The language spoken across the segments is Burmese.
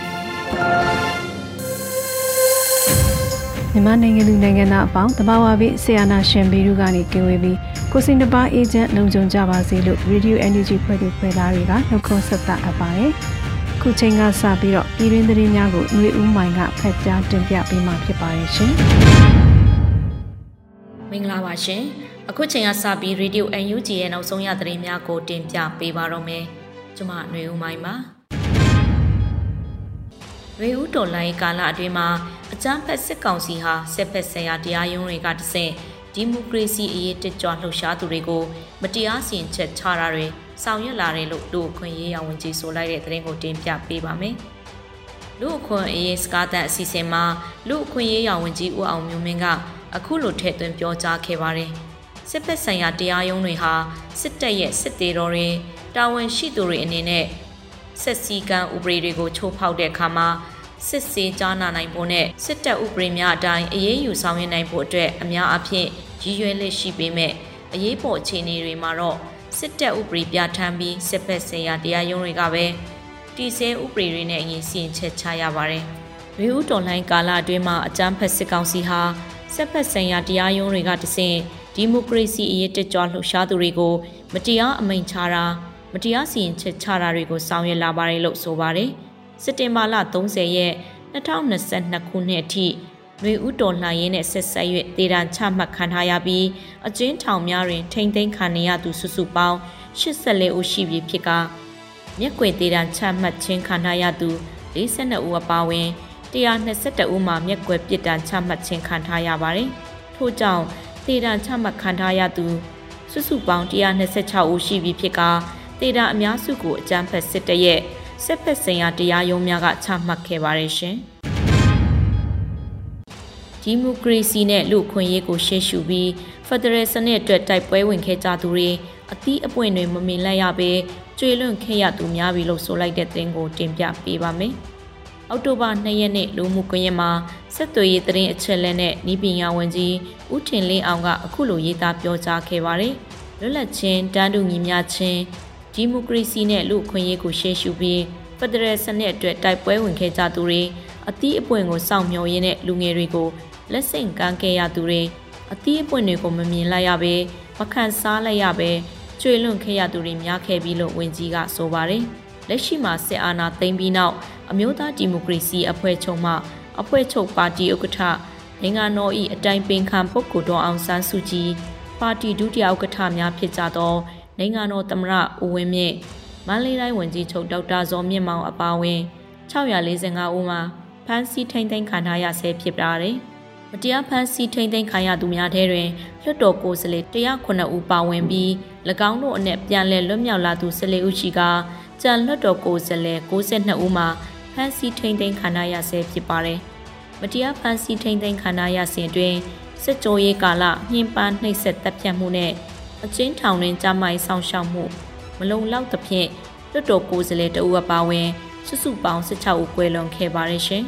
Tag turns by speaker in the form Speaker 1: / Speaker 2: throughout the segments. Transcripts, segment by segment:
Speaker 1: ပြီ
Speaker 2: မြန်မာနိုင်ငံသူနိုင်ငံသားအပေါင်းတဘာဝပြီးဆီယနာရှင်ဘီရုကနေကင်ဝေးပြီးကိုစင်တပါအေဂျင့်လုံခြုံကြပါစေလို့ Radio Energy ဖွဲ့သူဖွဲ့သားတွေကနှုတ်ခွန်းဆက်သအပ်ပါတယ်။ခုချိန်ကစပြီးတော့ပြည်တွင်းသတင်းများကိုຫນွေဦးမိုင်ကဖတ်ကြားတင်ပြပေးမှာဖြစ်ပါတယ်ရှင်။
Speaker 3: မင်္ဂလာပါရှင်။အခုချိန်ကစပြီး Radio UNG ရဲ့နောက်ဆုံးရသတင်းများကိုတင်ပြပေးပါတော့မယ်။ကျွန်မຫນွေဦးမိုင်ပါ။ ရေဦးတော်လိုင်းကာလအတွင်းမှာအကြမ်းဖက်စစ်ကောင်စီဟာစစ်ဖက်ဆိုင်ရာတရားရုံးတွေကတဆင့်ဒီမိုကရေစီအရေးတက်ကြွလှုပ်ရှားသူတွေကိုမတရားစီရင်ချက်ချတာတွေဆောင်ရွက်လာတယ်လို့လူအခွင့်ရေးရဝန်ကြီးဆိုလိုက်တဲ့သတင်းကိုတင်ပြပေးပါမယ်။လူအခွင့်အရေးစကားသံအစီအစဉ်မှာလူအခွင့်ရေးရဝန်ကြီးဦးအောင်မျိုးမင်းကအခုလိုထည့်သွင်းပြောကြားခဲ့ပါတယ်။စစ်ဖက်ဆိုင်ရာတရားရုံးတွေဟာစစ်တပ်ရဲ့စစ်သေးတော်တွေတာဝန်ရှိသူတွေအနေနဲ့ဆက်စည်းကမ်းဥပဒေတွေကိုချိုးဖောက်တဲ့အခါမှာ စစ်ဆေးကြားနာနိုင်ဖို့နဲ့စစ်တပ်ဥပဒေများအတိုင်းအရေးယူဆောင်ရွက်နိုင်ဖို့အတွက်အများအပြားရည်ရွယ်လက်ရှိပေမဲ့အရေးပေါ်အခြေအနေတွေမှာတော့စစ်တပ်ဥပဒေပြဋ္ဌာန်းပြီးစစ်ဖက်ဆိုင်ရာတရားရုံးတွေကပဲတည်ဆဲဥပဒေတွေနဲ့အရင်စီရင်ချက်ချရပါတယ်။ရေဦးတော်လှန်ကာလအတွင်းမှာအကြမ်းဖက်စစ်ကောင်စီဟာစစ်ဖက်ဆိုင်ရာတရားရုံးတွေကတဆင့်ဒီမိုကရေစီအရေးတက်ကြွလှုပ်ရှားသူတွေကိုမတရားအမိန့်ချတာမတရားစီရင်ချက်ချတာတွေကိုဆောင်ရွက်လာပါတယ်လို့ဆိုပါတယ်။ စက်တင်ဘာလ30ရက်2022ခုနှစ်အထိနှွေဦးတော်လှန်ရေးနဲ့ဆက်ဆက်၍ဒေတာချမှတ်ခံထားရပြီးအကျဉ်းထောင်များတွင် ထိမ့်သိမ်းခံနေရသူစုစုပေါင်း84ဦးရှိပြီဖြစ်ကမျက်ကွယ်ဒေတာချမှတ်ခြင်းခံထားရသူ42ဦးအပါအဝင်122ဦးမှာမျက်ကွယ်ပြစ်ဒဏ်ချမှတ်ခြင်းခံထားရပါတယ်။ထို့ကြောင့်ဒေတာချမှတ်ခံထားရသူစုစုပေါင်း126ဦးရှိပြီဖြစ်ကဒေတာအများစုကိုအကြမ်းဖက်စစ်တပ်ရဲ့ စစ်ဖက်ဆိုင်ရာတရားရုံးများကချမှတ်ခဲ့ပါတယ်ရှင်။ဒီမိုကရေစီနဲ့လူ့အခွင့်အရေးကိုရှေ့ရှုပြီးဖက်ဒရယ်စနစ်အတွက်တိုက်ပွဲဝင်ခဲ့ကြသူတွေအသီးအပွင့်တွေမမင်လက်ရပဲကျွေလွန့်ခဲ့ရသူများပြီလို့ဆိုလိုက်တဲ့သတင်းကိုတင်ပြပေးပါမယ်။အောက်တိုဘာ2ရက်နေ့လူမှုကွန်ရက်မှာဆက်သွယ်ရေးသတင်းအချက်အလက်နဲ့ဤပညာဝန်ကြီးဦးထင်လင်းအောင်ကအခုလိုရေးသားပြောကြားခဲ့ပါတယ်။လွတ်လပ်ခြင်းတန်းတူညီမျှခြင်း ဒီမိုကရေစီနဲ့လူ့အခွင့်အရေးကိုရှေ့ရှုပြီးဖက်ဒရယ်စနစ်အတွက်တိုက်ပွဲဝင်ခဲ့ကြသူတွေအသီးအပွင့်ကိုစောင့်မျှော်ရင်းနဲ့လူငယ်တွေကိုလက်ဆင့်ကမ်းခဲ့ရသူတွေအသီးအပွင့်တွေကိုမမြင်လိုက်ရပဲမခံစားလိုက်ရပဲကျွေလွန့်ခဲ့ရသူတွေများခဲ့ပြီလို့ဝန်ကြီးကဆိုပါတယ်လက်ရှိမှာစစ်အာဏာသိမ်းပြီးနောက်အမျိုးသားဒီမိုကရေစီအဖွဲ့ချုပ်မှအဖွဲ့ချုပ်ပါတီဥက္ကဋ္ဌနိုင်ငံတော်၏အတိုင်ပင်ခံပုဂ္ဂိုလ်တော်အောင်ဆန်းစုကြည်ပါတီဒုတိယဥက္ကဋ္ဌများဖြစ်ကြသော နိုင်ငံတော်သမ္မတဦးဝင်းမြင့်မန္တလေးတိုင်းဝန်ကြီးချုပ်ဒေါက်တာဇော်မြင့်မောင်အပါအဝင်645ဦးမှာဖမ်းဆီးထိန်းသိမ်းခံထားရဆဲဖြစ်ပါတယ်။မတရားဖမ်းဆီးထိန်းသိမ်းခံရသူများထဲတွင်လွှတ်တော်ကိုယ်စားလှယ်109ဦးပါဝင်ပြီး၎င်းတို့အနက်ပြန်လည်လွတ်မြောက်လာသူ14ဦးရှိကကြံလွှတ်တော်ကိုယ်စားလှယ်62ဦးမှာဖမ်းဆီးထိန်းသိမ်းခံရဆဲဖြစ်ပါတယ်။မတရားဖမ်းဆီးထိန်းသိမ်းခံရစဉ်တွင်စစ်ကြောရေးကာလညှဉ်းပန်းနှိပ်စက်တပ်ဖြတ်မှုနဲ့ အချင်းထောင်တွင်ကြမိုင်ဆောင်ရှောက်မှုမလုံလောက်သဖြင့်လွတ်တော်ကိုယ်စားလှယ်တဦးအပါအဝင်စုစုပေါင်း16ဦးကွဲလွန်ခဲ့ပါတယ်ရှင်။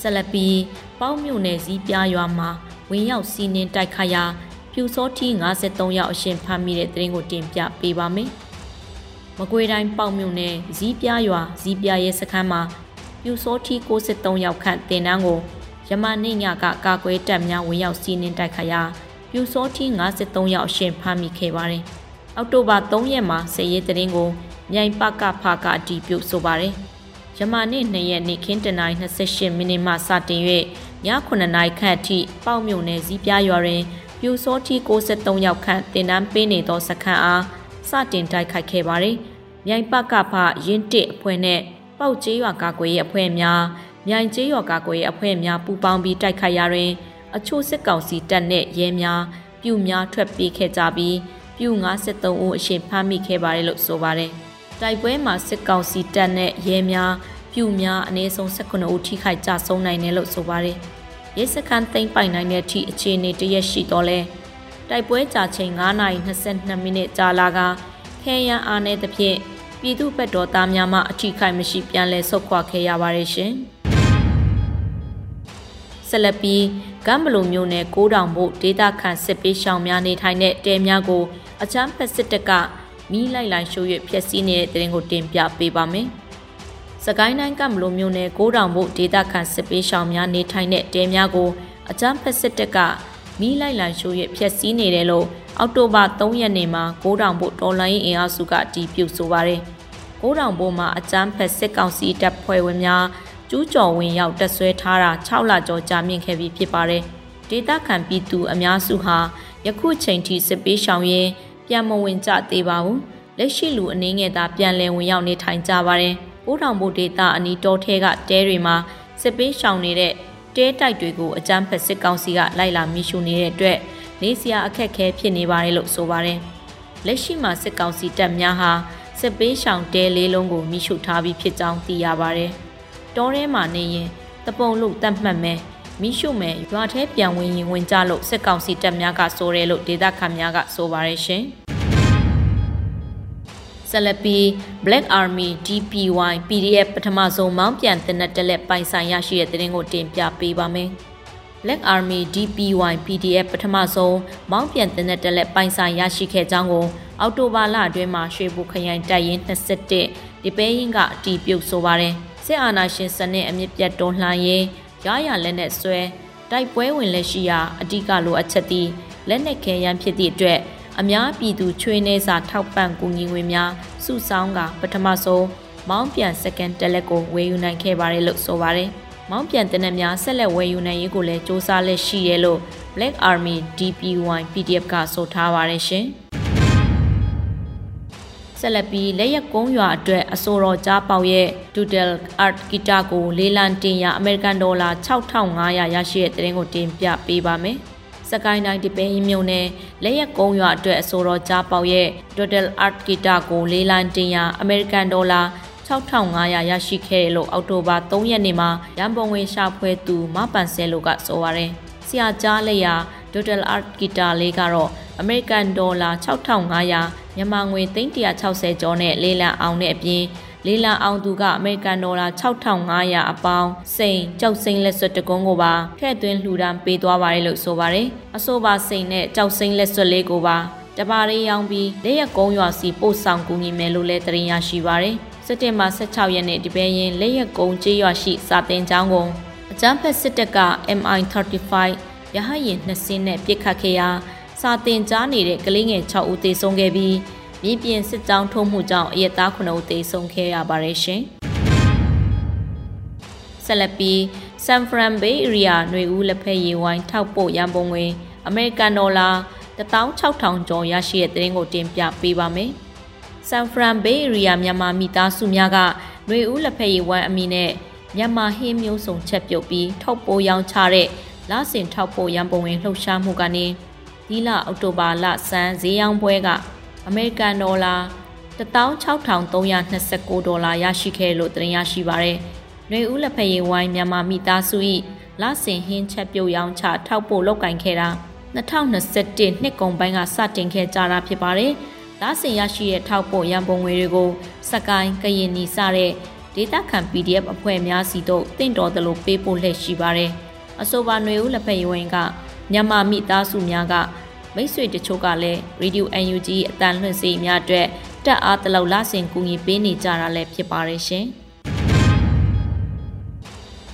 Speaker 3: ဆက်လက်ပြီးပေါင်းမြို့နယ်စည်းပြားရွာမှာဝင်ရောက်စီးနင်းတိုက်ခါရာပြူစောထီ53ရောက်အရှင်ဖမ်းမိတဲ့တရင်ကိုတင်ပြပေးပါမယ်။မကွေတိုင်းပေါက်မြို့နယ်ဇီးပြားရွာဇီးပြားရဲစခန်းမှာပြူစောထီ63ရောက်ခန့်တင်တန်းကိုယမနိညကကာကွယ်တပ်များဝင်ရောက်စီးနင်းတိုက်ခါရာ ပြူစောထီ53ရောက်အရှင်ဖမ်းမိခဲ့ပါတယ်။အောက်တိုဘာ3ရက်မှာစစ်ရေးတရင်ကိုမြိုင်ပကဖကအတီးပြုတ်ဆိုပါတယ်။ယမနေ့2ရက်နေ့ခင်းတနင်္လာ28မိနစ်မှစတင်၍ည9နာရီခန့်အထိပေါက်မြုံနယ်စည်းပြရွာတွင်ပြူစောထီ63ယောက်ခန့်တင်တန်းပေးနေသောစခန်းအားစတင်တိုက်ခိုက်ခဲ့ပါတယ်။မြိုင်ပကဖရင်းတစ်အဖွဲ့နဲ့ပေါက်ကျေးရွာကာကွယ်ရေးအဖွဲ့များမြိုင်ကျေးရွာကာကွယ်ရေးအဖွဲ့များပူးပေါင်းပြီးတိုက်ခိုက်ရာတွင် အချို့စစ်ကောင်စီတပ်နှင့်ရဲများပြူများထွက်ပြေးခဲ့ကြပြီးပြူ53ဦးအရှင်ဖမ်းမိခဲ့ပါတယ်လို့ဆိုပါတယ်။တိုက်ပွဲမှာစစ်ကောင်စီတပ်နဲ့ရဲများပြူများအနည်းဆုံး18ဦးထိခိုက်ကြဆုံးနိုင်တယ်လို့ဆိုပါတယ်။ရဲစခန်းသိမ်းပိုင်နိုင်တဲ့အထိအခြေအနေတရက်ရှိတော့လဲတိုက်ပွဲကြာချိန်9နာရီ22မိနစ်ကြာလာကခဲရန်အားနည်းသဖြင့်ပြည်သူ့ဘက်တော်သားများမှအထိခိုက်မရှိပြန်လည်ဆုတ်ခွာခဲ့ရပါတယ်ရှင်။ ဆက်လက်ပြီးကမ်ဘလိုမျိုးနယ်ကိုးတောင်ဘုဒေတာခန့်စစ်ပေးရှောင်များနေထိုင်တဲ့တဲများကိုအချမ်းဖက်စစ်တပ်ကမီးလိုက်လိုက်ရှို့၍ဖျက်ဆီးနေတဲ့တဲ့ရင်ကိုတင်ပြပေးပါမယ်။စကိုင်းတိုင်းကမ်ဘလိုမျိုးနယ်ကိုးတောင်ဘုဒေတာခန့်စစ်ပေးရှောင်များနေထိုင်တဲ့တဲများကိုအချမ်းဖက်စစ်တပ်ကမီးလိုက်လိုက်ရှို့၍ဖျက်ဆီးနေတယ်လို့အောက်တိုဘာ3ရက်နေ့မှာကိုးတောင်ဘုတော်လိုင်းအင်အားစုကအတည်ပြုဆိုပါတယ်။ကိုးတောင်ဘုမှာအချမ်းဖက်စစ်ကောင်စီတပ်ဖွဲ့ဝင်များ ကျူးကျော်ဝင်ရောက်တက်ဆွဲထားတာ6လကျော်ကြာမြင့်ခဲ့ပြီဖြစ်ပါတယ်။ဒေတာခံပြည်သူအများစုဟာယခုချိန်ထိစစ်ပေးရှောင်ရင်းပြန်မဝင်ကြသေးပါဘူး။လက်ရှိလူအနေငယ်သာပြန်လည်ဝင်ရောက်နေထိုင်ကြပါတယ်။ပိုးတောင်ဘုဒေတာအနီတော်ထဲကတဲတွေမှာစစ်ပေးရှောင်နေတဲ့တဲတိုက်တွေကိုအကြမ်းဖက်စစ်ကောင်စီကလိုက်လာမိရှုနေတဲ့အတွက်နေစရာအခက်အခဲဖြစ်နေပါတယ်လို့ဆိုပါတယ်။လက်ရှိမှာစစ်ကောင်စီတပ်များဟာစစ်ပေးရှောင်တဲလေးလုံးကိုမိရှုထားပြီးဖြစ်ကြောင်းသိရပါတယ်။ တောထဲမှာနေရင်တပုံလို့တတ်မှတ်မယ်မိရှုမယ်ရွာထဲပြန်ဝင်ရင်ဝင်ကြလို့စစ်ကောင်စီတပ်များကဆိုရဲလို့ဒေသခံများကဆိုပါရရှင်ဆလပီ Black Army DPY PDF ပထမဆုံးမောင်းပြန်တင်တဲ့တက်လက်ပိုင်ဆိုင်ရရှိတဲ့တဲ့ရင်ကိုတင်ပြပေးပါမယ် Black Army DPY PDF ပထမဆုံးမောင်းပြန်တင်တဲ့တက်လက်ပိုင်ဆိုင်ရရှိခဲ့ကြောင်းကိုအောက်တိုဘာလအတွင်းမှာရွှေဘူခရိုင်တပ်ရင်း21ဒီပဲရင်ကအတီးပြုတ်ဆိုပါတယ်။ စစ်အာဏာရှင်စနစ်အမြင့်ပြတ်တွန်းလှန်ရေးရရလက်နဲ့ဆွဲတိုက်ပွဲဝင်လက်ရှိရာအဓိကလိုအပ်ချက်သည်လက်နက်ခဲယမ်းဖြစ်သည့်အတွက်အများပြည်သူချွေးနေစာထောက်ပံ့ကူညီငွေများစုဆောင်းကပထမဆုံးမောင်းပြန်စကန်တက်လက်ကိုဝယ်ယူနိုင်ခဲ့ပါတယ်လို့ဆိုပါတယ်။မောင်းပြန်တနက်များဆက်လက်ဝယ်ယူနိုင်ရေးကိုလည်းစ조사လက်ရှိရဲလို့ Black Army DPY PDF ကဆိုထားပါတယ်ရှင်။ ဆက်လက်ပြီးလက်ရက်ကုန်းရွာအတွက်အစိုးရကြားပေါက်ရဲ့ Doodle Art ဂီတကိုလေးလံတင်ရအမေရိကန်ဒေါ်လာ6500ရရှိတဲ့တဲ့ရင်ကိုတင်ပြပေးပါမယ်။စကိုင်းတိုင်းဒီပဲရင်မြုံနဲ့လက်ရက်ကုန်းရွာအတွက်အစိုးရကြားပေါက်ရဲ့ Doodle Art ဂီတကိုလေးလံတင်ရအမေရိကန်ဒေါ်လာ6500ရရှိခဲ့တယ်လို့အောက်တိုဘာ3ရက်နေ့မှာရန်ပုံငွေရှာဖွေသူမပန်ဆဲလိုကဆိုပါရယ်။ဆရာကြားလက်ရာ Doodle Art ဂီတလေးကတော့ အမေရိကန်ဒေါ်လာ6500မြန်မာငွေ360ကျော်နဲ့လေးလံအောင်တဲ့အပြင်လေးလံအောင်သူကအမေရိကန်ဒေါ်လာ6500အပေါင်းစိန်ကြောက်စိန်လက်စွပ်တကုန်းကိုပါထည့်သွင်းလှူဒါန်းပေးသွားပါတယ်လို့ဆိုပါတယ်အဆိုပါစိန်နဲ့ကြောက်စိန်လက်စွပ်လေးကိုပါတပါးလေးရောင်းပြီးလက်ရကုန်းရွာစီပို့ဆောင်ကူညီမယ်လို့လည်းတင်ရရှိပါတယ်စက်တင်ဘာ16ရက်နေ့ဒီပဲရင်လက်ရကုန်းကျေးရွာရှိစာတင်ကျောင်းကအကြမ်းဖက်စစ်တပ်က MI35 ရဟတ်ယာဉ်နှစ်စင်းနဲ့ပစ်ခတ်ခဲ့ရာ စာတင်ကြားနေတဲ့ကလေးငယ်6ဦးသေဆုံးခဲ့ပြီးမြင်းပြင်စစ်ကြောင်းထုံးမှုကြောင့်အရက်သား9ဦးသေဆုံးခဲ့ရပါတယ်ရှင်။ဆက်လက်ပြီး San Fran Bay Area ຫນွေဦးလက်ဖက်ရည်ဝိုင်းထောက်ပို့ရန်ပုံငွေအမေရိကန်ဒေါ်လာ16000ကျော်ရရှိတဲ့သတင်းကိုတင်ပြပေးပါမယ်။ San Fran Bay Area မြန်မာမိသားစုများကຫນွေဦးလက်ဖက်ရည်ဝိုင်းအမည်နဲ့မြန်မာဟင်းမျိုးစုံချက်ပြုတ်ပြီးထောက်ပို့ရောင်းချတဲ့လဆင်ထောက်ပို့ရန်ပုံငွေလှုပ်ရှားမှုကနေ ဒီလအောက်တိုဘာလစံဈေးရောင်းပွဲကအမေရိကန်ဒေါ်လာ16329ဒေါ်လာရရှိခဲ့လို့တင်ရရှိပါရယ်။နှွေဦးလက်ဖက်ရည်ဝိုင်းမြန်မာမိသားစု၏လဆင်ဟင်းချက်ပြုတ်ရောင်းချထောက်ပို့လောက်ကင်ခဲ့တာ2021နှစ်ကုန်ပိုင်းကစတင်ခဲ့ကြတာဖြစ်ပါတယ်။လဆင်ရရှိတဲ့ထောက်ပို့ရန်ပုံငွေတွေကိုစကိုင်းကရင်နီစတဲ့ဒေတာခံ PDF အဖွဲ့များစီတို့တင့်တော်သလိုပေးပို့လှည့်ရှိပါတယ်။အဆိုပါຫນွေဦးလက်ဖက်ရည်ဝိုင်းက မြန်မာမိသားစုများကမိတ်ဆွေတချို့ကလည်း Radio UNG အတန်လွှင့်စေများအတွက်တက်အားတလောက်လဆင်ကူညီပေးနေကြတာလည်းဖြစ်ပါတယ်ရှင်။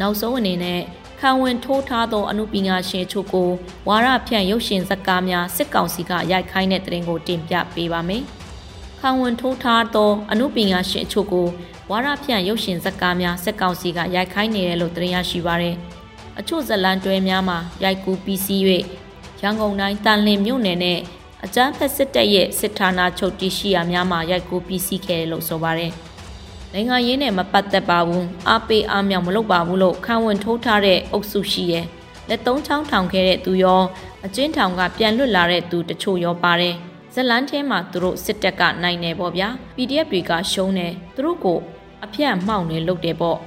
Speaker 3: နောက်ဆုံးအနေနဲ့ခံဝင်ထိုးထားသောအမှုပညာရှင်ချို့ကိုဝါရဖြန့်ရုပ်ရှင်ဇာတ်ကားများစစ်ကောင်စီကရိုက်ခိုင်းတဲ့တဲ့ရင်ကိုတင်ပြပေးပါမယ်။ခံဝန်ထိုးထားသောအမှုပညာရှင်အချို့ကိုဝါရဖြန့်ရုပ်ရှင်ဇာတ်ကားများစက်ကောင်စီကရိုက်ခိုင်းနေတယ်လို့သိရရှိပါရယ် အချို့ဇလန်တွဲများမှာရိုက်ကူးပြီးစီး၍ရန်ကုန်တိုင်းတန်လင်းမြို့နယ်နဲ့အကြမ်းဖက်စစ်တပ်ရဲ့စစ်ဌာနချုပ်တရှိရာများမှာရိုက်ကူးပြီးစီးခဲ့တယ်လို့ဆိုပါရယ်နိုင်ငံရေးနဲ့မပတ်သက်ပါဘူးအားပေးအားမြောက်မလုပ်ပါဘူးလို့ခံဝန်ထိုးထားတဲ့အုပ်စုရှိရဲ့လက်သုံးချောင်းထောင်ခဲ့တဲ့သူရောအကျဉ်းထောင်ကပြန်လွတ်လာတဲ့သူတချို့ရောပါတယ်ဇလန်းထဲမှာသူတို့စစ်တပ်ကနိုင်နေပေါ့ဗျာ PDF တွေကရှုံးတယ်သူတို့ကိုအပြတ်မှောက်နေလုပ်တယ်ပေါ့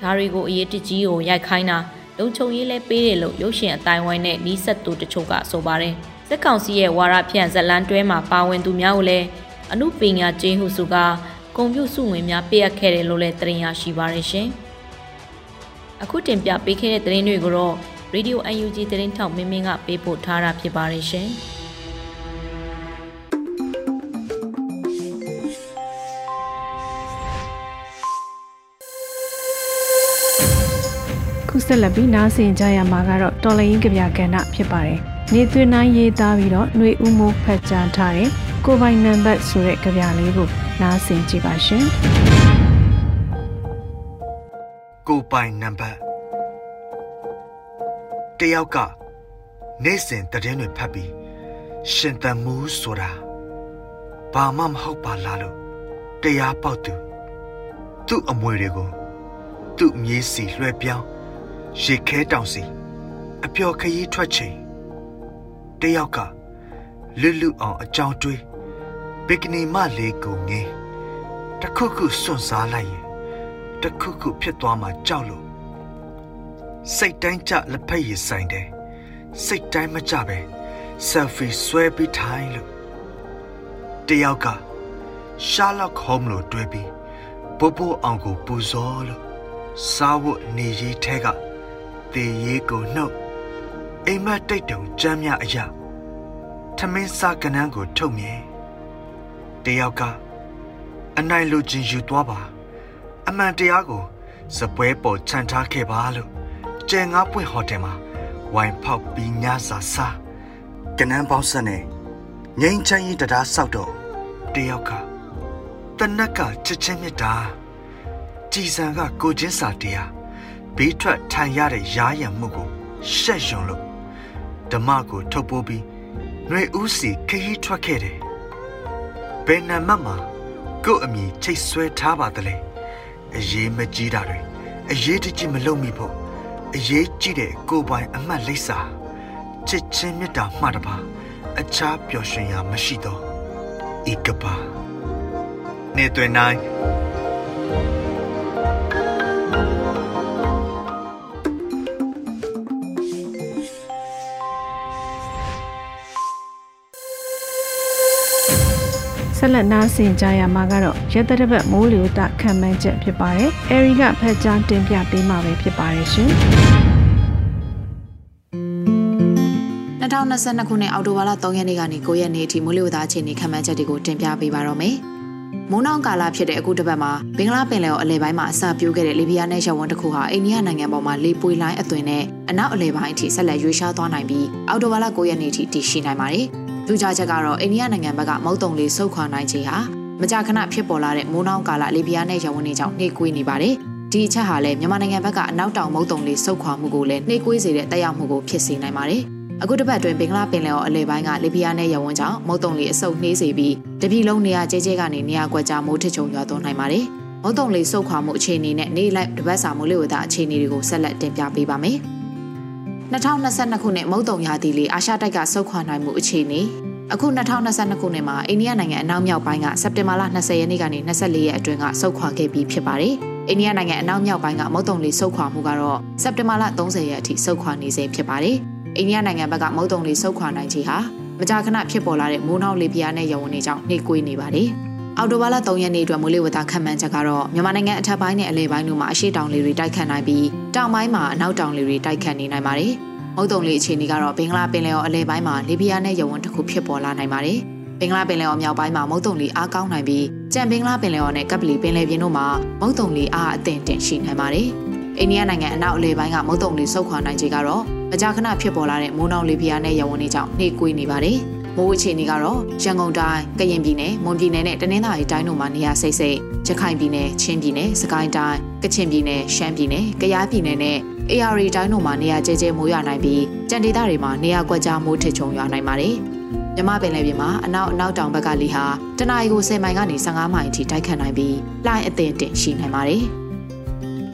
Speaker 3: ဒါတွေကိုအရေးတကြီးကိုရိုက်ခိုင်းတာ လုံခြုံရေးလဲပေးတယ်လို့ရုပ်ရှင်အတိုင်းဝိုင်းနဲ့နီးစပ်သူတချို့ကဆိုပါတယ်စက်ကောင်စီရဲ့ဝါရဖြန့်ဇလန်းတွဲမှာပါဝင်သူများကိုလည်းအမှုပညာကျေးဟုစုကကွန်ပျူစုဝင်များပေးအပ်ခဲ့တယ်လို့လည်းတင်ရရှိပါရရှင်အခုတင်ပြပေးခဲ့တဲ့သတင်းတွေကိုတော့ Radio UNG သတင်းထောက်မင်းမင်းကပေးပို့ထားတာဖြစ်ပါတယ်ရှင်
Speaker 2: ဆက်လက်ပြီးနားဆင်ကြရမှာကတော့တော်လရင်ကြပြကဏ္ဍဖြစ်ပါတယ်။နေသွင်းနိုင်ရေးသားပြီးတော့ຫນွေဥမိုးဖတ်ကြားထားတဲ့ကိုပိုင်နံပါတ်ဆိုတဲ့ကြပြလေးကိုနားဆင်ကြည့်ပါရှင်။
Speaker 4: ကိုပိုင်နံပါတ်တယောက်ကနေ့စဉ်တည်င်းတွေဖတ်ပြီးရှင်တမှုဆိုတာဘာမှမဟုတ်ပါလားလို့တရားပေါက်သူသူ့အမွေတွေကိုသူ့မြေးစီလွှဲပြောင်း ရေခဲတောင်စီအပျော်ခရီးထွက်ချိန်တယောက်ကလွတ်လွတ်အောင်အကြောင်းတွေးဘီကနီမလေးကိုငင်းတခုခုစွန့်စားလိုက်ရင်တခုခုဖြစ်သွားမှကြောက်လို့စိတ်တိုင်းကြလက်ဖက်ရည်ဆိုင်တယ်စိတ်တိုင်းမကြပဲ selfie ဆွဲပြီးထိုင်လို့တယောက်က Sherlock Holmes လို့တွေးပြီးဘိုးဘိုးအောင်ကိုပူဇော်လို့စားဝတ်နေရေးထဲက တေရေးကိုနှုတ်အိမ်မက်တိတ်တုံကြမ်းမြအရာထမင်းစားကနန်းကိုထုတ်မြင်တယောက်ကအနိုင်လူချင်းယူသွားပါ အမှန်တရားကိုစပွဲပေါ်ခြံထားခဲ့ပါလို့ကျဲငါးပွင့်ဟိုတယ်မှာဝိုင်ဖောက်ပြီးညစာစားကနန်းပေါင်းဆက်နဲ့ငိမ့်ချမ်းရင်တရားဆောက်တော့တယောက်ကတနက်ကချစ်ချင်းမြတ်တာကြည်စံကကိုချင်းစာတရား ဘေးထွက်ထိုင်ရတဲ့ရားရံမှုကိုရှက်ရွံလို့ဓမ္မကိုထုတ်ပိုးပြီးຫນွေဦးစီခရီးထွက်ခဲ့တယ်ဘယ်နံမတ်မှာကို့အမိချိတ်ဆွဲထားပါသလဲအရေးမကြီးတာတွေအရေးတကြီးမလုပ်မိဖို့အရေးကြီးတဲ့ကိုပိုင်အမှတ်လိပ်စာချစ်ချင်းမြတ်တာမှတပါအခြားပျော်ရွှင်ရာမရှိတော့ဤကပါနေတွင်နိုင်
Speaker 2: ဆက်လက်နားဆင်ကြရမှာကတော့ရတရပတ်မိုးလေဝသခံမှန်းချက်ဖြစ်ပါတယ်။အဲရီကဖက်ကြားတင်ပြပေးမှာပဲဖြစ်ပါတယ်ရှင်။
Speaker 5: 2022ခုနှစ်အောက်တိုဘာလ3ရက်နေ့ကနေ9ရက်နေ့အထိမိုးလေဝသအခြေအနေခံမှန်းချက်တွေကိုတင်ပြပေးပါတော့မယ်။မိုးနှောင်းကာလဖြစ်တဲ့အခုတစ်ပတ်မှာဘင်္ဂလားပင်လယ်ော်အလဲပိုင်းမှာအစပြုခဲ့တဲ့လီဘီယာနဲ့ရဝန်းတစ်ခုဟာအိန္ဒိယနိုင်ငံပေါ်မှာလေပွေလိုင်းအသွင်နဲ့အနောက်အလဲပိုင်းအထိဆက်လက်ရွေ့ရှားသွားနိုင်ပြီးအောက်တိုဘာလ9ရက်နေ့အထိတည်ရှိနိုင်ပါတယ်။ ထူးခြားချက်ကတော့အိန္ဒိယနိုင်ငံဘက်ကမုတ်တုံလေးဆုတ်ခွာနိုင်ခြင်းဟာမကြာခဏဖြစ်ပေါ်လာတဲ့မိုးနှောင်းကာလလီဘီယာနဲ့ရဝန်းတွေကြောင့်နှိကွေးနေပါတယ်။ဒီအချက်ဟာလည်းမြန်မာနိုင်ငံဘက်ကအနောက်တောင်မုတ်တုံလေးဆုတ်ခွာမှုကိုလည်းနှိကွေးစေတဲ့တက်ရောက်မှုကိုဖြစ်စေနိုင်ပါတယ်။အခုတစ်ပတ်အတွင်းဘင်္ဂလားပင်လယ်ော်အလဲပိုင်းကလီဘီယာနဲ့ရဝန်းကြောင့်မုတ်တုံလေးအဆုတ်နှေးစေပြီးတပြည်လုံးနေရာကျဲကျဲကနေနေရာကွက်ကြားမိုးထချုံရွာသွန်းနိုင်ပါတယ်။မုတ်တုံလေးဆုတ်ခွာမှုအခြေအနေနဲ့နေလိုက်တပတ်စာမိုးလေဝသအခြေအနေတွေကိုဆက်လက်တင်ပြပေးပါမယ်။ 2022ခုနှစ်မုတ်တုံရာသီလေးအာရှတိုက်ကဆုတ်ခွာနိုင်မှုအခြေအနေအခု2022ခုနှစ်မှာအိန္ဒိယနိုင်ငံအနောက်မြောက်ပိုင်းကစက်တင်ဘာလ20ရက်နေ့ကနေ24ရက်အတွင်းကဆုတ်ခွာခဲ့ပြီးဖြစ်ပါတယ်။အိန္ဒိယနိုင်ငံအနောက်မြောက်ပိုင်းကမုတ်တုံလေးဆုတ်ခွာမှုကတော့စက်တင်ဘာလ30ရက်အထိဆုတ်ခွာနေစေဖြစ်ပါတယ်။အိန္ဒိယနိုင်ငံဘက်ကမုတ်တုံလေးဆုတ်ခွာနိုင်ခြင်းဟာမကြာခဏဖြစ်ပေါ်လာတဲ့မိုးနှောက်လေပြင်းနဲ့ရဝန်းတွေကြောင့်နှိကွေးနေပါတယ်။ အော်တိုဘာလ3ရက်နေ့အတွက်မိုးလေဝသခန့်မှန်းချက်ကတော့မြန်မာနိုင်ငံအထက်ပိုင်းနဲ့အလယ်ပိုင်းတို့မှာအရှိတောင်လေတွေတိုက်ခတ်နိုင်ပြီးတောင်ပိုင်းမှာအနောက်တောင်လေတွေတိုက်ခတ်နေနိုင်ပါတယ်။မုတ်တုံလေးအခြေအနေကတော့ဘင်္ဂလားပင်လယ်အော်အလဲပိုင်းမှာလီဘီယာနဲ့ယဝန်းတစ်ခုဖြစ်ပေါ်လာနိုင်ပါတယ်။ဘင်္ဂလားပင်လယ်အော်မြောက်ပိုင်းမှာမုတ်တုံလေးအားကောင်းနိုင်ပြီးကြံဘင်္ဂလားပင်လယ်အော်နဲ့ကပ်ပလီပင်လယ်ပြင်တို့မှာမုတ်တုံလေးအားအသင့်တင်ရှိနိုင်ပါတယ်။အိန္ဒိယနိုင်ငံအနောက်အလဲပိုင်းကမုတ်တုံလေးဆုတ်ခွာနိုင်ခြေကတော့မကြာခဏဖြစ်ပေါ်လာတဲ့မိုးနှောင်လီဘီယာနဲ့ယဝန်းတွေကြောင့်နှိကွေးနေပါတယ်။ မမိုးအခြေအနေကတော့ရန်ကုန်တိုင်းကရင်ပြည်နယ်မွန်ပြည်နယ်နဲ့တနင်္သာရီတိုင်းတို့မှာနေရာစိတ်စိတ်ရခိုင်ပြည်နယ်ချင်းပြည်နယ်စကိုင်းတိုင်းကချင်ပြည်နယ်ရှမ်းပြည်နယ်ကယားပြည်နယ်နဲ့ AR တိုင်းတို့မှာနေရာကျဲကျဲမိုးရွာနိုင်ပြီးကြံဒေသတွေမှာနေရာကွက်ကြားမိုးထစ်ချုံရွာနိုင်ပါတယ်။မြမပင်လယ်ပြင်မှာအနောက်အနောက်တောင်ဘက်ကလေဟာတနအီကို10မိုင်ကနေ15မိုင်အထိတိုက်ခတ်နိုင်ပြီးလှိုင်းအသင့်တင်ရှိနိုင်ပါတယ်။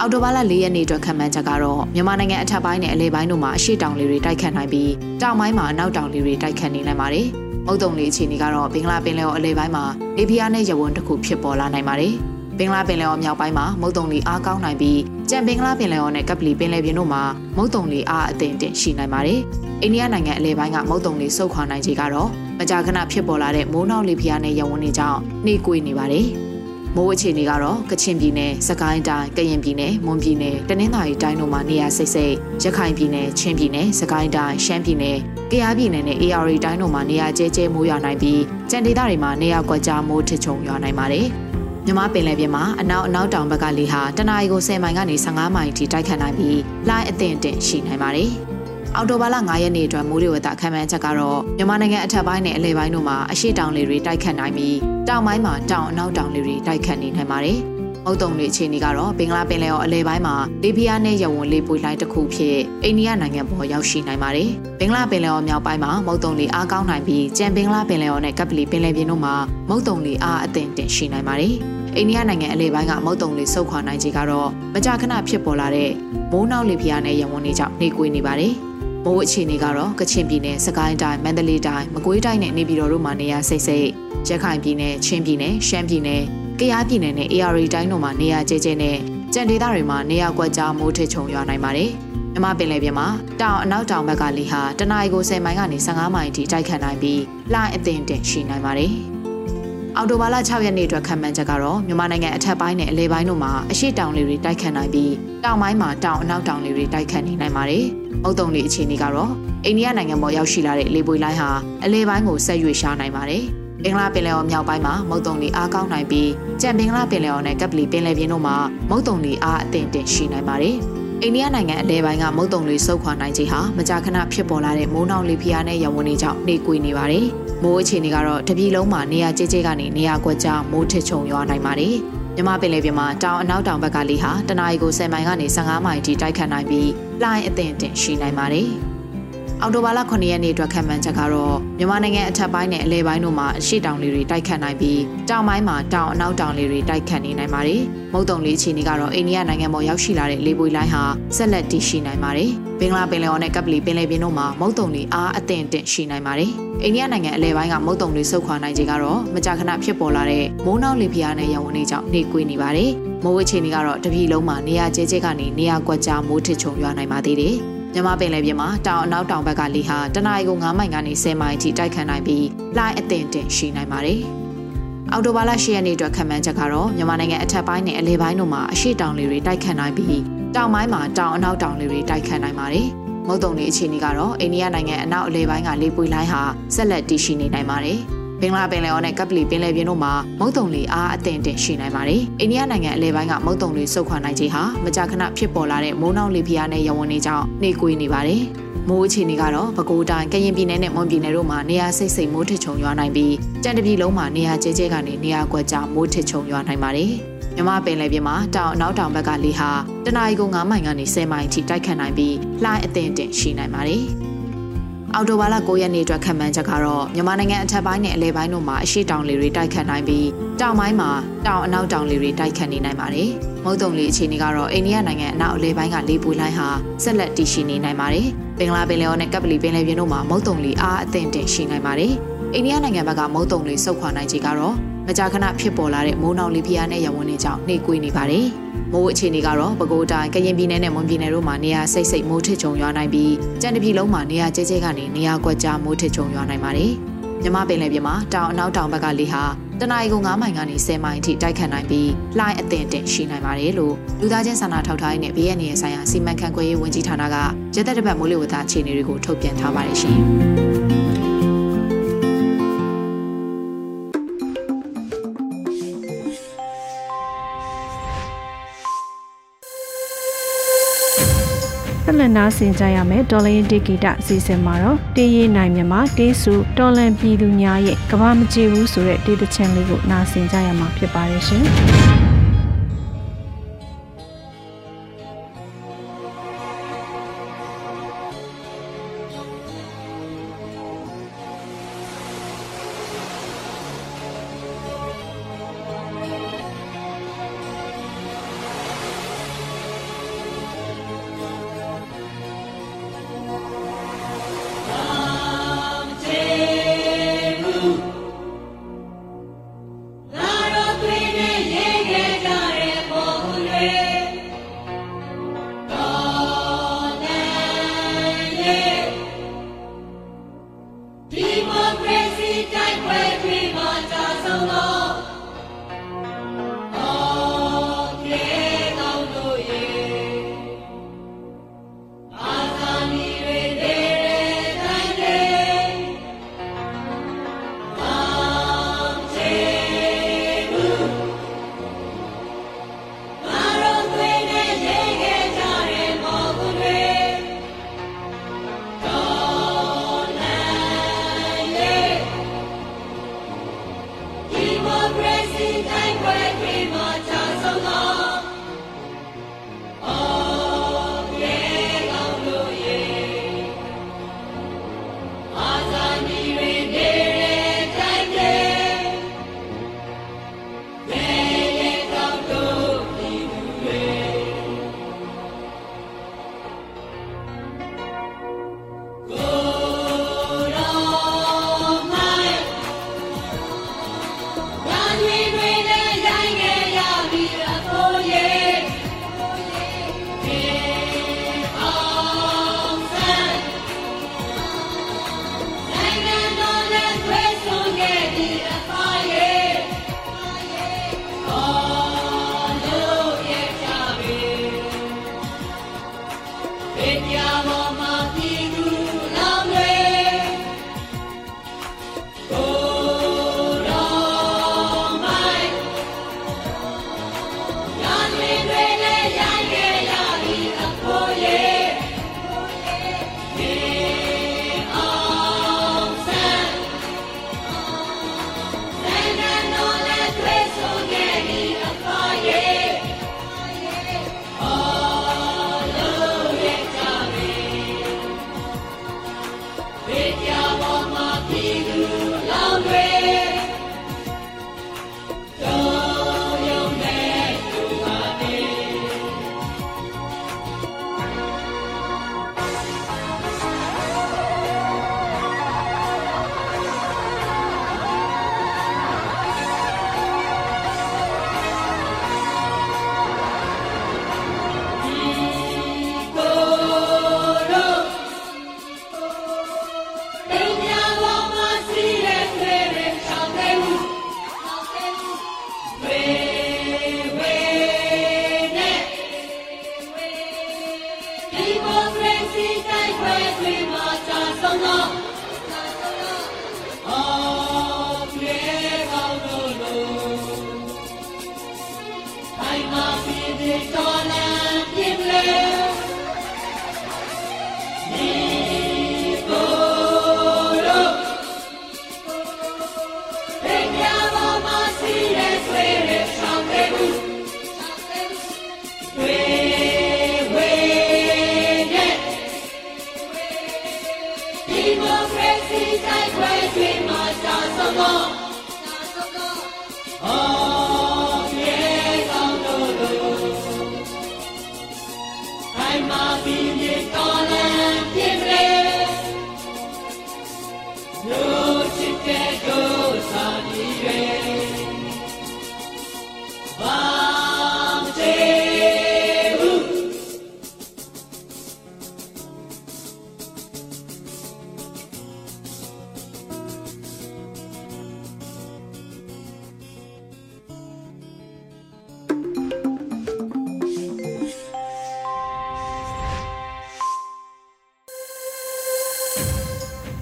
Speaker 5: အော်တိုဘာလ၄ရက်နေ့အတွက်ခံမှန်းချက်ကတော့မြန်မာနိုင်ငံအထက်ပိုင်းနဲ့အလဲပိုင်းတို့မှာအရှိတောင်လေတွေတိုက်ခတ်နိုင်ပြီးတောင်ပိုင်းမှာအနောက်တောင်လေတွေတိုက်ခတ်နေနိုင်ပါတယ်။မုတ်တုံလေအခြေအနေကတော့ဘင်္ဂလားပင်လယ်အော်အလဲပိုင်းမှာလေပြင်းနဲ့ရဝန်းတစ်ခုဖြစ်ပေါ်လာနိုင်ပါတယ်။ဘင်္ဂလားပင်လယ်အော်မြောက်ပိုင်းမှာမုတ်တုံလီအားကောင်းနိုင်ပြီးကြံဘင်္ဂလားပင်လယ်အော်နဲ့ကပ်ပလီပင်လယ်ပြင်တို့မှာမုတ်တုံလီအားအသင့်တင်ရှိနိုင်ပါတယ်။အိန္ဒိယနိုင်ငံအလဲပိုင်းကမုတ်တုံလီဆုတ်ခွာနိုင်ခြေကတော့မကြာခဏဖြစ်ပေါ်လာတဲ့မိုးနှောက်လေဖျားနဲ့ရဝန်းတွေကြောင့်နှိကွေးနေပါတယ်။ မိုးအခြေအနေကတော့ကချင်ပြည်နယ်၊စကိုင်းတိုင်း၊ကရင်ပြည်နယ်၊မွန်ပြည်နယ်၊တနင်္သာရီတိုင်းတို့မှာနေရာစိတ်စိတ်၊ရခိုင်ပြည်နယ်၊ချင်းပြည်နယ်၊စကိုင်းတိုင်း၊ရှမ်းပြည်နယ်၊ကယားပြည်နယ်နဲ့ AR တိုင်းတို့မှာနေရာကျဲကျဲမိုးရွာနိုင်ပြီးကြံဒေသတွေမှာနေရာကွက်ကြားမိုးထချုံရွာနိုင်ပါတယ်။မြမပင်လယ်ပြင်မှာအနောက်အနောက်တောင်ဘက်ကလေဟာတနအီကို10မိုင်ကနေ15မိုင်ထိတိုက်ခတ်နိုင်ပြီးလှိုင်းအသင့်အင့်ရှိနိုင်ပါတယ်။ အော်တိုဘာလ9ရက်နေ့အတွက်မိုးလေဝသခန့်မှန်းချက်ကတော့မြန်မာနိုင်ငံအထက်ပိုင်းနဲ့အလယ်ပိုင်းတို့မှာအရှိတောင်လေတွေတိုက်ခတ်နိုင်ပြီးတောင်ပိုင်းမှာတောင်အနောက်တောင်လေတွေတိုက်ခတ်နေနိုင်ပါတယ်။မုတ်တုံတွေအခြေအနေကတော့ဘင်္ဂလားပင်လယ်အော်အလဲပိုင်းမှာလေပြင်းနဲ့ရဝွန်လေပွေလိုင်းတစ်ခုဖြစ်အိန္ဒိယနိုင်ငံပေါ်ရောက်ရှိနိုင်ပါတယ်။ဘင်္ဂလားပင်လယ်အော်မြောက်ပိုင်းမှာမုတ်တုံလေအားကောင်းနိုင်ပြီးကြံဘင်္ဂလားပင်လယ်အော်နဲ့ကပ်ပလီပင်လယ်ပြင်တို့မှာမုတ်တုံလေအားအသင့်တင်ရှိနိုင်ပါတယ်။အိန္ဒိယနိုင်ငံအလဲပိုင်းကမုတ်တုံလေးဆုတ်ခွာနိုင်ခြေကတော့မကြာခဏဖြစ်ပေါ်လာတဲ့မိုးနောက်လေပြင်းနဲ့ရဝန်းတွေကြောင့်နေကွေးနေပါတယ်။ မိုးအခြေအနေကတော့ကချင်ပြည်နယ်၊စကိုင်းတိုင်း၊မန္တလေးတိုင်း၊မကွေးတိုင်းနဲ့နေပြည်တော်တို့မှာနေရာစိတ်စိတ်၊ရခိုင်ပြည်နယ်၊ချင်းပြည်နယ်၊ရှမ်းပြည်နယ်၊ကယားပြည်နယ်နဲ့ AR တိုင်းတို့မှာနေရာကျဲကျဲနဲ့ကြံဒေသတွေမှာနေရာကွက်ကြားမိုးထချုံရွာနိုင်ပါတယ်။မြမပင်လယ်ပြင်မှာတောင်အနောက်တောင်ဘက်ကလေဟာတနအီကို10မိုင်ကနေ15မိုင်အထိတိုက်ခတ်နိုင်ပြီးလှိုင်းအသင့်တင်ရှိနိုင်ပါတယ်။ အော်တိုဘာလ6ရက်နေ့အတွက်ခံမှန်းချက်ကတော့မြန်မာနိုင်ငံအထက်ပိုင်းနဲ့အလဲပိုင်းတို့မှာအရှိတောင်လေတွေတိုက်ခတ်နိုင်ပြီးတောင်ပိုင်းမှာတောင်အနောက်တောင်လေတွေတိုက်ခတ်နေနိုင်ပါတယ်။မုတ်တုံလေအခြေအနေကတော့အိန္ဒိယနိုင်ငံပေါ်ရောက်ရှိလာတဲ့လေပွေလိုင်းဟာအလဲပိုင်းကိုဆက်ရွေ့ရှားနိုင်ပါတယ်။ဘင်္ဂလားပင်လယ်အော်မြောက်ပိုင်းမှာမုတ်တုံလေအားကောင်းနိုင်ပြီးကြံဘင်္ဂလားပင်လယ်အော်နဲ့ကပ်ပလီပင်လယ်ပြင်တို့မှာမုတ်တုံလေအားအသင့်တင်ရှိနိုင်ပါတယ်။ အိန္ဒိယနိုင်ငံအလဲပိုင်းကမုတ်တုံလေဆုတ်ခွာနိုင်ခြင်းဟာမကြာခဏဖြစ်ပေါ်လာတဲ့မိုးနှောင်လေဖျားနဲ့ရဝန်းတွေကြောင့်နှေးကွေးနေပါတယ်။မိုးအခြေအနေကတော့တပြည်လုံးမှာနေရာကျကျကနေနေရာကွက်ကြားမိုးထစ်ချုံရွာနိုင်ပါတယ်။မြမပင်လေပြင်မှာတောင်အနောက်တောင်ဘက်ကလေဟာတနအီကို10မိုင်ကနေ15မိုင်ထိတိုက်ခတ်နိုင်ပြီးလှိုင်းအသင့်အင့်ရှိနိုင်ပါတယ်။ အော်တိုဘာလ9ရက်နေ့အတွက်ခံမှန်းချက်ကတော့မြန်မာနိုင်ငံအထက်ပိုင်းနဲ့အလဲပိုင်းတို့မှာအရှိတောင်လေတွေတိုက်ခတ်နိုင်ပြီးတောင်ပိုင်းမှာတောင်အနောက်တောင်လေတွေတိုက်ခတ်နေနိုင်ပါတယ်။မုတ်တုံလေးအခြေအနေကတော့အိန္ဒိယနိုင်ငံပေါ်ရောက်ရှိလာတဲ့လေပွေလိုင်းဟာဆက်လက်တည်ရှိနိုင်ပါတယ်။ဘင်္ဂလားပင်လယ်အော်နဲ့ကပ်ပလီပင်လယ်ပြင်တို့မှာမုတ်တုံလေးအားအသင့်အင့်ရှိနိုင်ပါတယ်။အိန္ဒိယနိုင်ငံအလဲပိုင်းကမုတ်တုံတွေဆုတ်ခွာနိုင်ခြင်းကတော့မကြာခဏဖြစ်ပေါ်လာတဲ့မိုးနှောက်လေပြင်းနဲ့ရဝန်းတွေကြောင့်နှေးကွေးနေပါတယ်။မိုးဝအခြေအနေကတော့တပြည်လုံးမှာနေရာကျဲကျဲကနေနေရာကွက်ကြားမိုးထစ်ချုံရွာနိုင်ပါသေးတယ်။ မြမပင်လယ်ပြင်မှာတောင်အနောက်တောင်ဘက်ကလေဟာတနအီကို9မိုင်ကနေ10မိုင်အထိတိုက်ခတ်နိုင်ပြီးလှိုင်းအသင့်တင်ရှိနိုင်ပါတယ်။အော်တိုဘာလ10ရက်နေ့အတွက်ခံမှန်းချက်ကတော့မြန်မာနိုင်ငံအထက်ပိုင်းနဲ့အလဲပိုင်းတို့မှာအရှိတောင်လေတွေတိုက်ခတ်နိုင်ပြီးတောင်ပိုင်းမှာတောင်အနောက်တောင်လေတွေတိုက်ခတ်နိုင်ပါတယ်။မုတ်တုံတွေအခြေအနေကတော့အိန္ဒိယနိုင်ငံအနောက်အလယ်ပိုင်းကလေပွေလိုင်းဟာဆက်လက်တည်ရှိနေနိုင်ပါတယ်။ ဘင်္ဂလားပင်လယ်အော်နဲ့ကပ်ပလီပင်လယ်ပြင်တို့မှာမုတ်တုံတွေအားအသင့်တင်ရှိနိုင်ပါတယ်။အိန္ဒိယနိုင်ငံအလယ်ပိုင်းကမုတ်တုံတွေဆုတ်ခွာနိုင်ခြင်းဟာမကြာခဏဖြစ်ပေါ်လာတဲ့မိုးနှောက်လေပြင်းနဲ့ရဝန်းတွေကြောင့်နှေးကွေးနေပါတယ်။မိုးအခြေအနေကတော့ပဲခူးတိုင်းကရင်ပြည်နယ်နဲ့မွန်ပြည်နယ်တို့မှာနေရာစိတ်စိတ်မိုးထချုံရွာနိုင်ပြီးကြံတပြည်လုံးမှာနေရာကျဲကျဲကနေနေရာကွက်ကြားမိုးထချုံရွာနိုင်ပါတယ်။မြမပင်လယ်ပြင်မှာတောင်အနောက်တောင်ဘက်ကလေဟာတနအီကို9မိုင်ကနေ10မိုင်ထိတိုက်ခတ်နိုင်ပြီးလှိုင်းအသင့်တင်ရှိနိုင်ပါတယ်။ အော်တိုဘာလ9ရက်နေ့အတွက်ခံမှန်းချက်ကတော့မြန်မာနိုင်ငံအထက်ပိုင်းနဲ့အလဲပိုင်းတို့မှာအရှိတောင်လေတွေတိုက်ခတ်နိုင်ပြီးတောင်ပိုင်းမှာတောင်အနောက်တောင်လေတွေတိုက်ခတ်နေနိုင်ပါတယ်။မုတ်တုံလေအခြေအနေကတော့အိန္ဒိယနိုင်ငံအနောက်အလဲပိုင်းကလေပွေလိုင်းဟာဆက်လက်တည်ရှိနေနိုင်ပါတယ်။ဘင်္ဂလားပင်လယ်အော်နဲ့ကပ်ပလီပင်လယ်ပြင်တို့မှာမုတ်တုံလေအားအသင့်တင်ရှိနိုင်ပါတယ်။အိန္ဒိယနိုင်ငံဘက်ကမုတ်တုံလေဆုတ်ခွာနိုင်ခြေကတော့မကြာခဏဖြစ်ပေါ်လာတဲ့မိုးနှောင်လေဖျားနဲ့ရဝန်းတွေကြောင့်နှိကွေးနေပါတယ်။ မိုးအခြေအနေကတော့ပဲခူးတိုင်းကရင်ပြည်နယ်နဲ့မွန်ပြည်နယ်တို့မှာနေရာစိတ်စိတ်မိုးထစ်ချုံရွာနိုင်ပြီးကြံတပြည်လုံးမှာနေရာကျဲကျဲကနေနေရာကွက်ကြားမိုးထစ်ချုံရွာနိုင်ပါတယ်။မြမပင်လယ်ပြင်မှာတောင်အနောက်တောင်ဘက်ကလေဟာတနအီကို9မိုင်ကနေ10မိုင်အထိတိုက်ခတ်နိုင်ပြီးလှိုင်းအသင့်တင်ရှိနိုင်ပါတယ်လို့လူသားချင်းစာနာထောက်ထားရေးနဲ့ BNN ဆိုင်ရာစီမံခန့်ခွဲရေးဝန်ကြီးဌာနကရသက်တပတ်မိုးလေဝသအခြေအနေတွေကိုထုတ်ပြန်ထားပါတယ်ရှင်။
Speaker 2: ဆက်လက်နားဆင်ကြရမယ်တော်လရင်တေဂီတအစီအစဉ်မှာတော့တေးရေးနိုင်မြန်မာတေးစုတော်လန်ပြည်သူများရဲ့ကဘာမကြည့်ဘူးဆိုတဲ့တေးသချင်းလေးကိုနားဆင်ကြရမှာဖြစ်ပါတယ်ရှင် quae primata alone.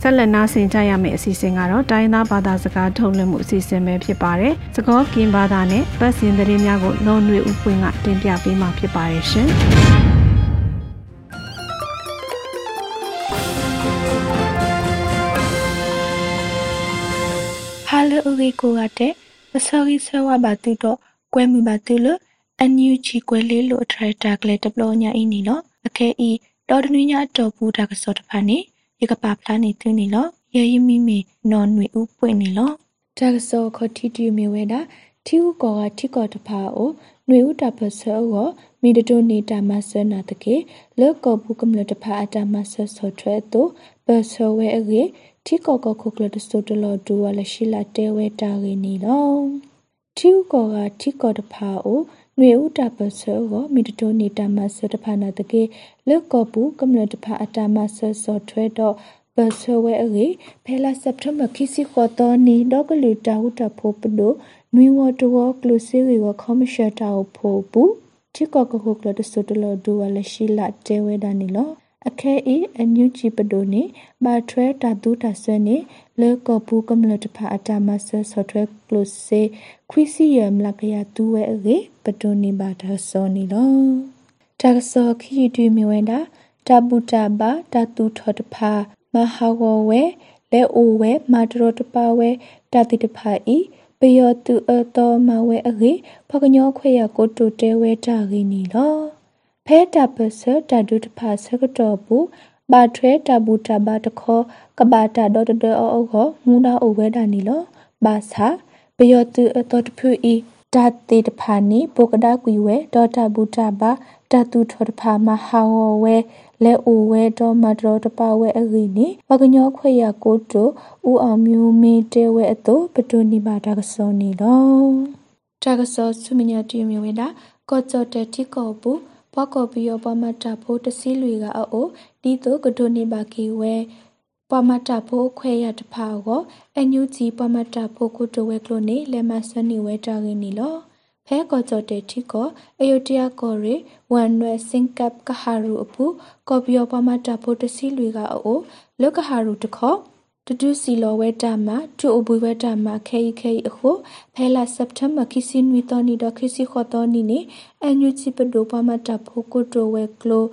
Speaker 2: ဆက်လက်နားဆင်ကြရမယ့်အစီအစဉ်ကတော့တိုင်းသားဘာသာစကားထုတ်လွှင့်မှုအစီအစဉ်ပဲဖြစ်ပါတယ်။သကောကင်ဘာသာနဲ့ပတ်စင်သတင်းများကိုလုံနွေဦးပွင့်ကတင်ပြပေးမှာဖြစ်ပါတယ်ရှင်။ာ
Speaker 6: လအရီကိုရတဲ့မဆော်ရီဆဝဘာတူတော့ကွဲမှုပါတူလအန်ယူချီကွဲလေးလိုအထရတာကလေးဒပလိုညာအင်းနီနော်အခဲဤတော်တနည်းညာတော်ဘူးတာကစောတဖာနေ ကပါဖလားနေသူနေလောရရမီမီနော်နွေဥပွင့်နေလောတာကစောခတီတီမီဝဲတာတီဥကောကတီကောတဖာအိုနွေဥတာပစောကိုမိတတိုနေတာမဆနာတကေလောကောဘူးကမလတဖာအတာမဆဆောထွဲတုပစောဝဲအေတီကောကခုကလတစတလောဒူဝလရှိလာတဲဝဲတာရင်းနီလောတီဥကောကတီကောတဖာအို နွေဥတာပစောကိုမိတတိုနေတာမဆတဖာနာတကေလောကောဘူးကမလတဖာအတာမဆဆောထွဲတော့ပစောဝဲအေဖဲလာစက်တမ်ဘာခီစီခေါ်တော်နီဒေါကလူတာဟုတာဖို့ပဒိုနွေဝတောကလုစီရီကိုကောမရှတာဖို့ဘူးချီကောကခုကလတစတလဒူဝလရှိလာတဲဝဲဒနီလော အခဲဤအညုချီပဒိုနေဘာထွဲတာတူတာဆွဲနေလေကပူကမလတဖာအတာမဆဆော့ထွဲကလုစေခွီစီယမ်လကရတူဝဲအေပဒိုနေဘာဒါစောနီလောတာဆောခီတူမီဝဲတာတပူတာဘာတတူထောတဖာမဟာဝဝဲလဲအိုဝဲမာတရတပါဝဲတတိတဖာဤပယောတုအတော်မဝဲအေဖကညောခွေရကိုတူတဲဝဲတာရင်းနီလော ဖဲတပစတဒုတဖာဆကတော်ဘူးဘာထွဲတဘူတဘာတခောကဘာတာဒေါ်ဒေအောအောကိုမူနာအိုဝဲတာနီလောဘာသာပယောတုအတော်တဖူဤတတိတဖာနီပုကဒါကွီဝဲဒေါ်တာဘူတဘာတတုထောတဖာမဟာဝဝဲလဲအိုဝဲတော့မတော်တပါဝဲအဂီနီပကညောခွေရကိုတိုဦးအောင်မျိုးမင်းတဲဝဲအတုပတုနိပါဒကစောနီလောတကစောဆုမညာတီမြဝဲတာကောချောတတိကောဘူး ဘွားကော်ပီယောပမတာဖိုးတစီလူကအိုဒီတိုကဒိုနေပါကီဝဲပမတာဖိုးခွဲရတဖာကိုအန်ယူဂျီပမတာဖိုးကုတဝဲကလိုနေလဲမဆနီဝဲတာရင်းနီလောဖဲကောကြောတေတီကိုအယုတရကောရီဝန်နွယ်စင်ကပ်ကဟာရူအပူကော်ပီယောပမတာဖိုးတစီလူကအိုလောကဟာရူတခော တတူစီလောဝဲတာမတူအဘူဝဲတာမခဲခဲအခုဖဲလာစက်တမ်ဘာခီစီနွီတော်နီဒခီစီခေါ်တော်နီနေအန်ယူချီပဒိုပါမတာဖိုကိုတိုဝဲကလို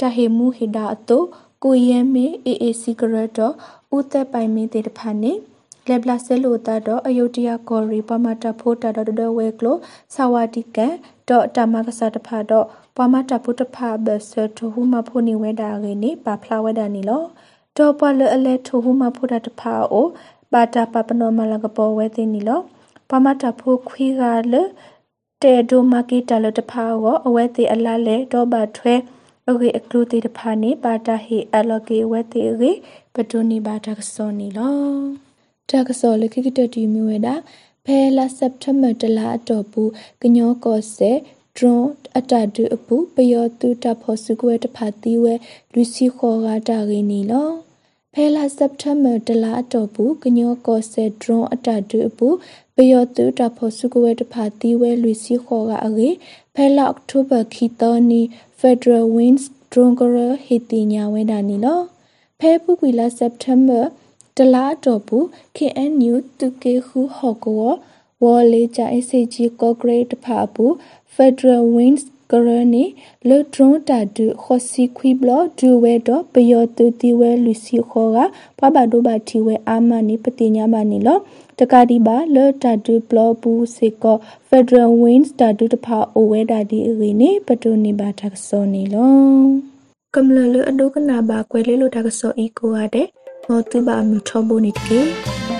Speaker 6: တဟေမူဟီဒါအတိုကိုယဲမေအေအေစီဂရက်တော့ဦးသက်ပိုင်မင်းတေတဖာနေလက်ဘလာဆဲလိုတာတော့အယုတ်တရကော်ရီပမတာဖိုတာတော့ဒဝဲကလိုဆာဝတီကန်တော့တမကစားတဖာတော့ပမတာဖုတဖာဘဆထဟူမဖိုနေဝဲတာရင်းနေပါဖလာဝဲတာနီလော တောပလအလဲထိုဟုမဖုဒတဖာအိုဘာတာပပနောမလကပေါ်ဝဲသိနီလောပမတာဖိုခွေးကလတဲဒိုမာကီတလတဖာကိုအဝဲသိအလားလဲတော့ဘာထွဲအဂေအကလူတိတဖာနေပါတာဟီအလကေဝဲတိရေပဒုန်နီဘာတာကစောနီလောတာကစောလခိကတတီမြဝဲတာဖဲလာစက်တမ်ဘာတလာအတော်ဘူးကညောကောဆဲဒရွန်အတဒူအပူပယောတူတဖို့စုကွဲတဖာတီဝဲလူစီခေါ်ကတာရင်းနီလော ဖဲလာစက်တမ်ဘာတလာအတော်ဘူးကညောကောဆဲဒရွန်အတဒူအပူပယောတူတဖို့စုကွဲတဖာတီဝဲလူစီခေါ်ကအေဖဲလာအောက်တိုဘာခီတောနီ Federal Winds Drongora ဟီတီညာဝဲတာနီလောဖဲပူကွီလာစက်တမ်ဘာတလာတော့ဘူး KNU တူကေခုဟောကောဝေါ်လေချာ SCG ကောဂရိတ်ဖာဘူး Federal Wings ကရ နီလေဒရွန်တာဒူခိုစီခွီဘလဒူဝဲတော့ပယောတူတီဝဲလူစီခေါ်ကပပဒိုဘာတီဝဲအာမနီပတိညာမနီလောတကာဒီပါလေတာဒူဘလဘူးစေကော Federal Wings တာဒူတဖာအိုဝဲတာဒီအရီနေပတူနီဘာတက်ဆောနီလောကမ္လလအဒုကနာဘာကွဲလေးလိုတက်ဆောအီကိုရတဲ့မောတူဘာမြထဘိုနီတေ